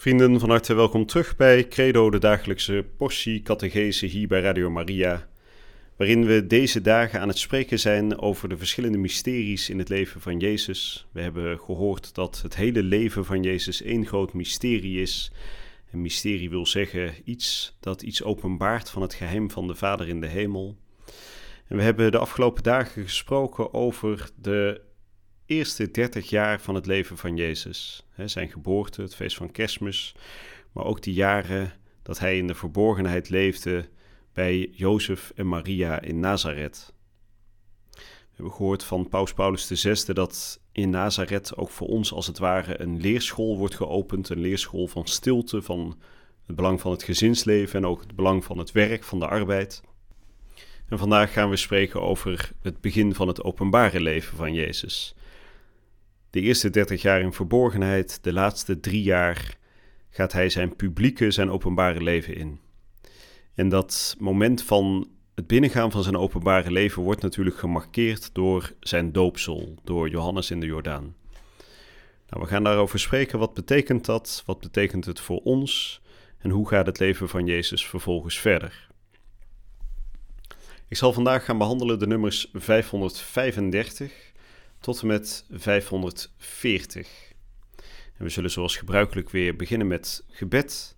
Vrienden, van harte welkom terug bij Credo, de dagelijkse portie catechese hier bij Radio Maria, waarin we deze dagen aan het spreken zijn over de verschillende mysteries in het leven van Jezus. We hebben gehoord dat het hele leven van Jezus één groot mysterie is. Een mysterie wil zeggen iets dat iets openbaart van het geheim van de Vader in de hemel. En we hebben de afgelopen dagen gesproken over de eerste 30 jaar van het leven van Jezus. zijn geboorte, het feest van Kerstmis, maar ook die jaren dat hij in de verborgenheid leefde bij Jozef en Maria in Nazareth. We hebben gehoord van Paus Paulus VI dat in Nazareth ook voor ons als het ware een leerschool wordt geopend, een leerschool van stilte, van het belang van het gezinsleven en ook het belang van het werk, van de arbeid. En vandaag gaan we spreken over het begin van het openbare leven van Jezus. De eerste 30 jaar in verborgenheid, de laatste drie jaar gaat hij zijn publieke, zijn openbare leven in. En dat moment van het binnengaan van zijn openbare leven wordt natuurlijk gemarkeerd door zijn doopsel, door Johannes in de Jordaan. Nou, we gaan daarover spreken. Wat betekent dat? Wat betekent het voor ons? En hoe gaat het leven van Jezus vervolgens verder? Ik zal vandaag gaan behandelen de nummers 535 tot en met 540. En we zullen zoals gebruikelijk weer beginnen met gebed.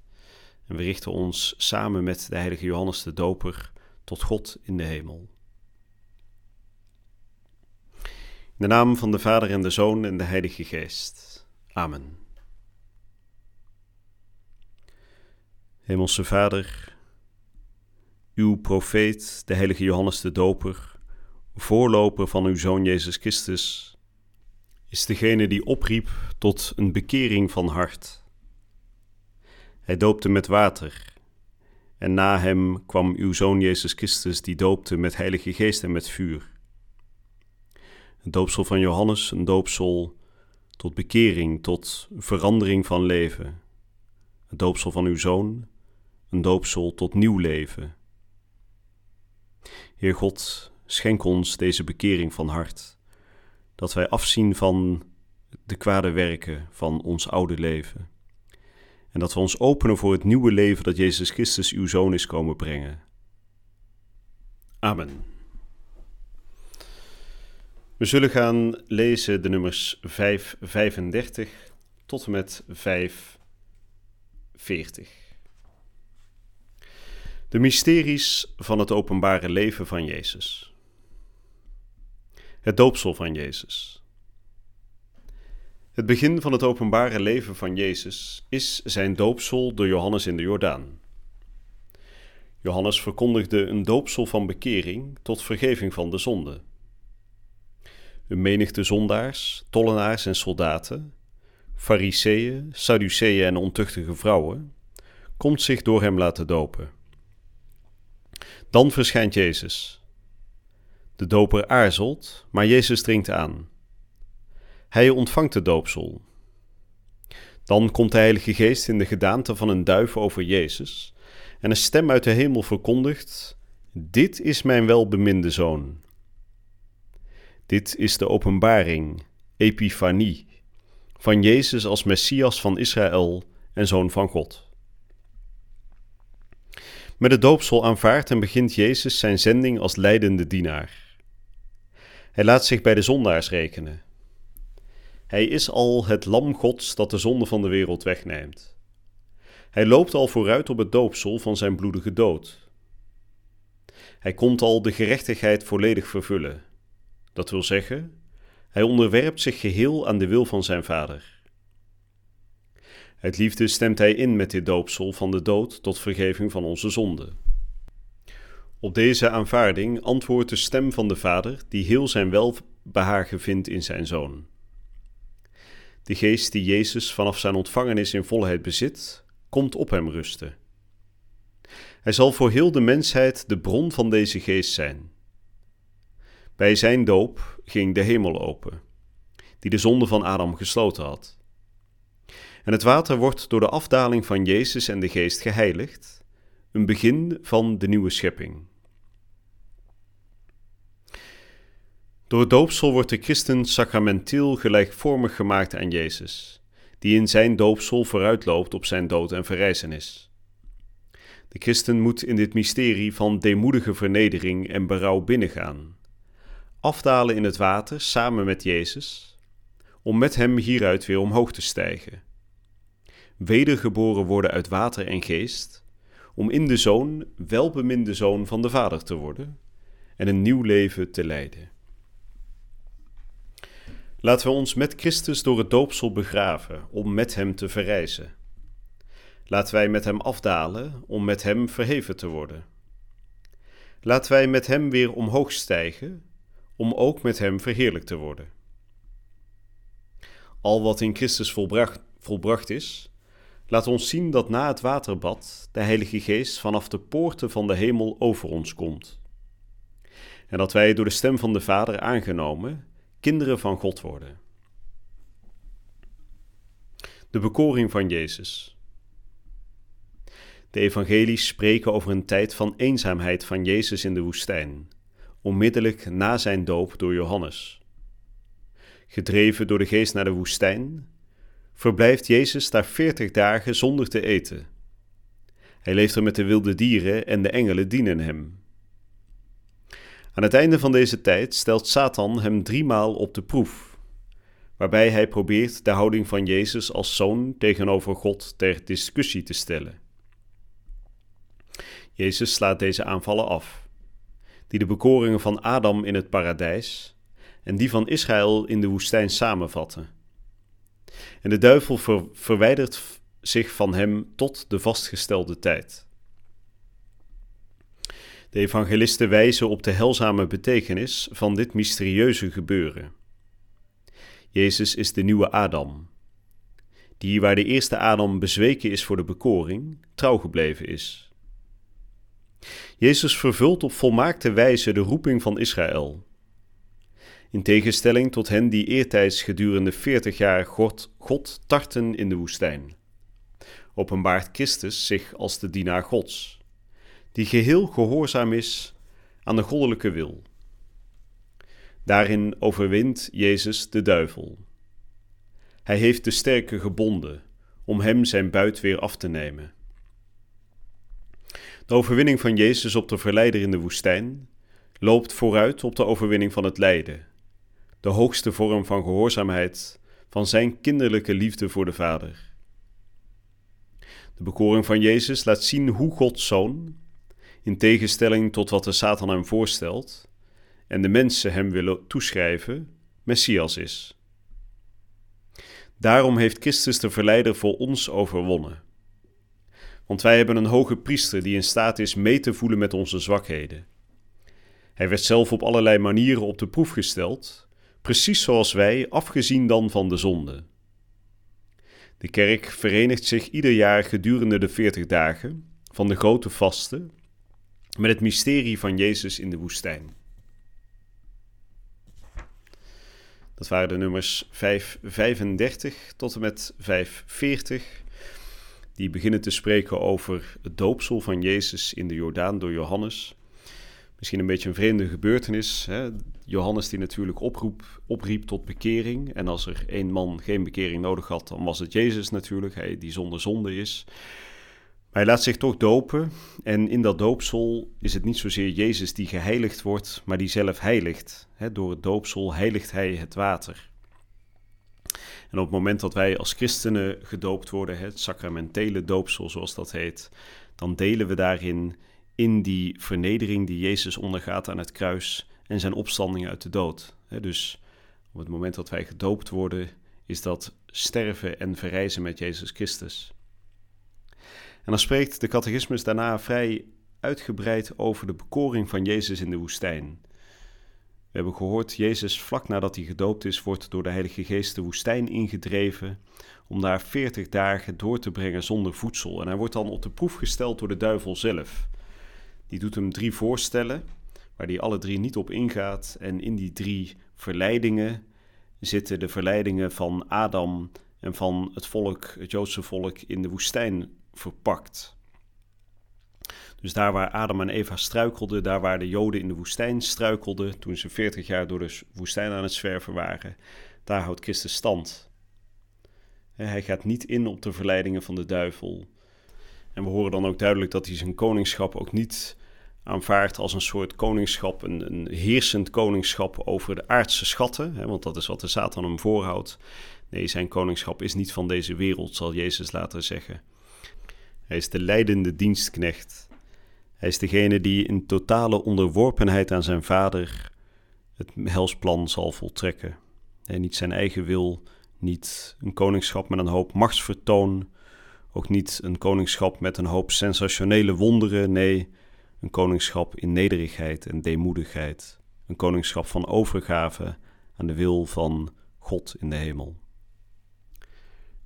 En we richten ons samen met de heilige Johannes de Doper tot God in de hemel. In de naam van de Vader en de Zoon en de Heilige Geest. Amen. Hemelse Vader, uw profeet, de heilige Johannes de Doper, voorloper van uw Zoon Jezus Christus, is degene die opriep tot een bekering van hart. Hij doopte met water, en na hem kwam uw Zoon Jezus Christus, die doopte met Heilige Geest en met vuur. Het doopsel van Johannes, een doopsel tot bekering, tot verandering van leven. Het doopsel van uw Zoon, een doopsel tot nieuw leven. Heer God, Schenk ons deze bekering van hart, dat wij afzien van de kwade werken van ons oude leven. En dat we ons openen voor het nieuwe leven dat Jezus Christus, uw Zoon, is komen brengen. Amen. We zullen gaan lezen de nummers 535 tot en met 540. De mysteries van het openbare leven van Jezus. Het doopsel van Jezus. Het begin van het openbare leven van Jezus is zijn doopsel door Johannes in de Jordaan. Johannes verkondigde een doopsel van bekering tot vergeving van de zonde. Een menigte zondaars, tollenaars en soldaten, fariseeën, sadduceeën en ontuchtige vrouwen, komt zich door hem laten dopen. Dan verschijnt Jezus de doper aarzelt, maar Jezus dringt aan. Hij ontvangt de doopsel. Dan komt de Heilige Geest in de gedaante van een duif over Jezus en een stem uit de hemel verkondigt: Dit is mijn welbeminde zoon. Dit is de openbaring, epifanie, van Jezus als Messias van Israël en zoon van God. Met het doopsel aanvaardt en begint Jezus zijn zending als leidende dienaar. Hij laat zich bij de zondaars rekenen. Hij is al het lam Gods dat de zonde van de wereld wegneemt. Hij loopt al vooruit op het doopsel van zijn bloedige dood. Hij komt al de gerechtigheid volledig vervullen. Dat wil zeggen, hij onderwerpt zich geheel aan de wil van zijn Vader. Uit liefde stemt hij in met dit doopsel van de dood tot vergeving van onze zonden. Op deze aanvaarding antwoordt de stem van de Vader, die heel zijn welbehagen vindt in zijn Zoon. De geest die Jezus vanaf zijn ontvangenis in volheid bezit, komt op hem rusten. Hij zal voor heel de mensheid de bron van deze geest zijn. Bij zijn doop ging de hemel open, die de zonde van Adam gesloten had. En het water wordt door de afdaling van Jezus en de geest geheiligd, een begin van de nieuwe schepping. Door het doopsel wordt de christen sacramenteel gelijkvormig gemaakt aan Jezus, die in zijn doopsel vooruitloopt op zijn dood en verrijzenis. De christen moet in dit mysterie van deemoedige vernedering en berouw binnengaan, afdalen in het water samen met Jezus, om met hem hieruit weer omhoog te stijgen. Wedergeboren worden uit water en geest, om in de zoon welbeminde zoon van de Vader te worden en een nieuw leven te leiden. Laten we ons met Christus door het doopsel begraven om met Hem te verrijzen. Laten wij met Hem afdalen om met Hem verheven te worden. Laten wij met Hem weer omhoog stijgen om ook met Hem verheerlijk te worden. Al wat in Christus volbracht, volbracht is, laat ons zien dat na het waterbad de Heilige Geest vanaf de poorten van de hemel over ons komt. En dat wij door de stem van de Vader aangenomen kinderen van God worden. De bekoring van Jezus. De evangelies spreken over een tijd van eenzaamheid van Jezus in de woestijn, onmiddellijk na zijn doop door Johannes. Gedreven door de geest naar de woestijn, verblijft Jezus daar veertig dagen zonder te eten. Hij leeft er met de wilde dieren en de engelen dienen hem. Aan het einde van deze tijd stelt Satan hem driemaal op de proef, waarbij hij probeert de houding van Jezus als zoon tegenover God ter discussie te stellen. Jezus slaat deze aanvallen af, die de bekoringen van Adam in het paradijs en die van Israël in de woestijn samenvatten. En de duivel verwijdert zich van hem tot de vastgestelde tijd. De evangelisten wijzen op de heilzame betekenis van dit mysterieuze gebeuren. Jezus is de nieuwe Adam, die waar de eerste Adam bezweken is voor de bekoring, trouw gebleven is. Jezus vervult op volmaakte wijze de roeping van Israël. In tegenstelling tot hen die eertijds gedurende veertig jaar God, God tarten in de woestijn, openbaart Christus zich als de dienaar Gods die geheel gehoorzaam is aan de goddelijke wil. Daarin overwint Jezus de duivel. Hij heeft de sterke gebonden om hem zijn buit weer af te nemen. De overwinning van Jezus op de verleider in de woestijn loopt vooruit op de overwinning van het lijden, de hoogste vorm van gehoorzaamheid van zijn kinderlijke liefde voor de Vader. De bekoring van Jezus laat zien hoe Gods Zoon in tegenstelling tot wat de Satan hem voorstelt en de mensen hem willen toeschrijven, Messias is. Daarom heeft Christus de verleider voor ons overwonnen. Want wij hebben een hoge priester die in staat is mee te voelen met onze zwakheden. Hij werd zelf op allerlei manieren op de proef gesteld, precies zoals wij, afgezien dan van de zonde. De kerk verenigt zich ieder jaar gedurende de veertig dagen van de grote vasten met het mysterie van Jezus in de woestijn. Dat waren de nummers 535 tot en met 540. Die beginnen te spreken over het doopsel van Jezus in de Jordaan door Johannes. Misschien een beetje een vreemde gebeurtenis. Hè? Johannes die natuurlijk oproep, opriep tot bekering. En als er één man geen bekering nodig had, dan was het Jezus natuurlijk, hij die zonder zonde is. Maar hij laat zich toch dopen en in dat doopsel is het niet zozeer Jezus die geheiligd wordt, maar die zelf heiligt. door het doopsel heiligt hij het water. En op het moment dat wij als christenen gedoopt worden, het sacramentele doopsel zoals dat heet, dan delen we daarin in die vernedering die Jezus ondergaat aan het kruis en zijn opstanding uit de dood. Dus op het moment dat wij gedoopt worden, is dat sterven en verrijzen met Jezus Christus. En dan spreekt de catechismus daarna vrij uitgebreid over de bekoring van Jezus in de woestijn. We hebben gehoord, Jezus vlak nadat hij gedoopt is, wordt door de Heilige Geest de woestijn ingedreven om daar 40 dagen door te brengen zonder voedsel. En hij wordt dan op de proef gesteld door de duivel zelf. Die doet hem drie voorstellen, waar hij alle drie niet op ingaat. En in die drie verleidingen zitten de verleidingen van Adam en van het volk, het Joodse volk, in de woestijn verpakt. Dus daar waar Adam en Eva struikelden, daar waar de Joden in de woestijn struikelden, toen ze 40 jaar door de woestijn aan het zwerven waren, daar houdt Christus stand. Hij gaat niet in op de verleidingen van de duivel. En we horen dan ook duidelijk dat hij zijn koningschap ook niet aanvaardt als een soort koningschap, een, een heersend koningschap over de aardse schatten, hè, want dat is wat de Satan hem voorhoudt. Nee, zijn koningschap is niet van deze wereld, zal Jezus later zeggen. Hij is de leidende dienstknecht. Hij is degene die in totale onderworpenheid aan zijn vader het helsplan zal voltrekken. En niet zijn eigen wil, niet een koningschap met een hoop machtsvertoon, ook niet een koningschap met een hoop sensationele wonderen, nee, een koningschap in nederigheid en deemoedigheid, een koningschap van overgave aan de wil van God in de hemel.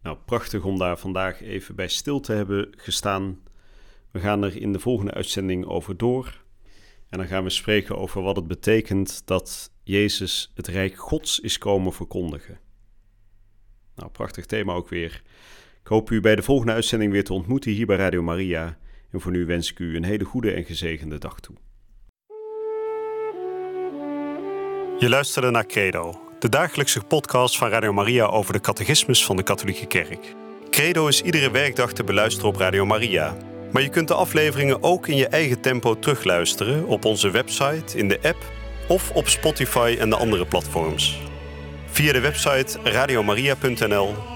Nou, prachtig om daar vandaag even bij stil te hebben gestaan. We gaan er in de volgende uitzending over door. En dan gaan we spreken over wat het betekent dat Jezus het Rijk Gods is komen verkondigen. Nou, prachtig thema ook weer. Ik hoop u bij de volgende uitzending weer te ontmoeten hier bij Radio Maria. En voor nu wens ik u een hele goede en gezegende dag toe. Je luisterde naar Credo, de dagelijkse podcast van Radio Maria over de catechismus van de Katholieke Kerk. Credo is iedere werkdag te beluisteren op Radio Maria. Maar je kunt de afleveringen ook in je eigen tempo terugluisteren op onze website, in de app of op Spotify en de andere platforms. Via de website radiomaria.nl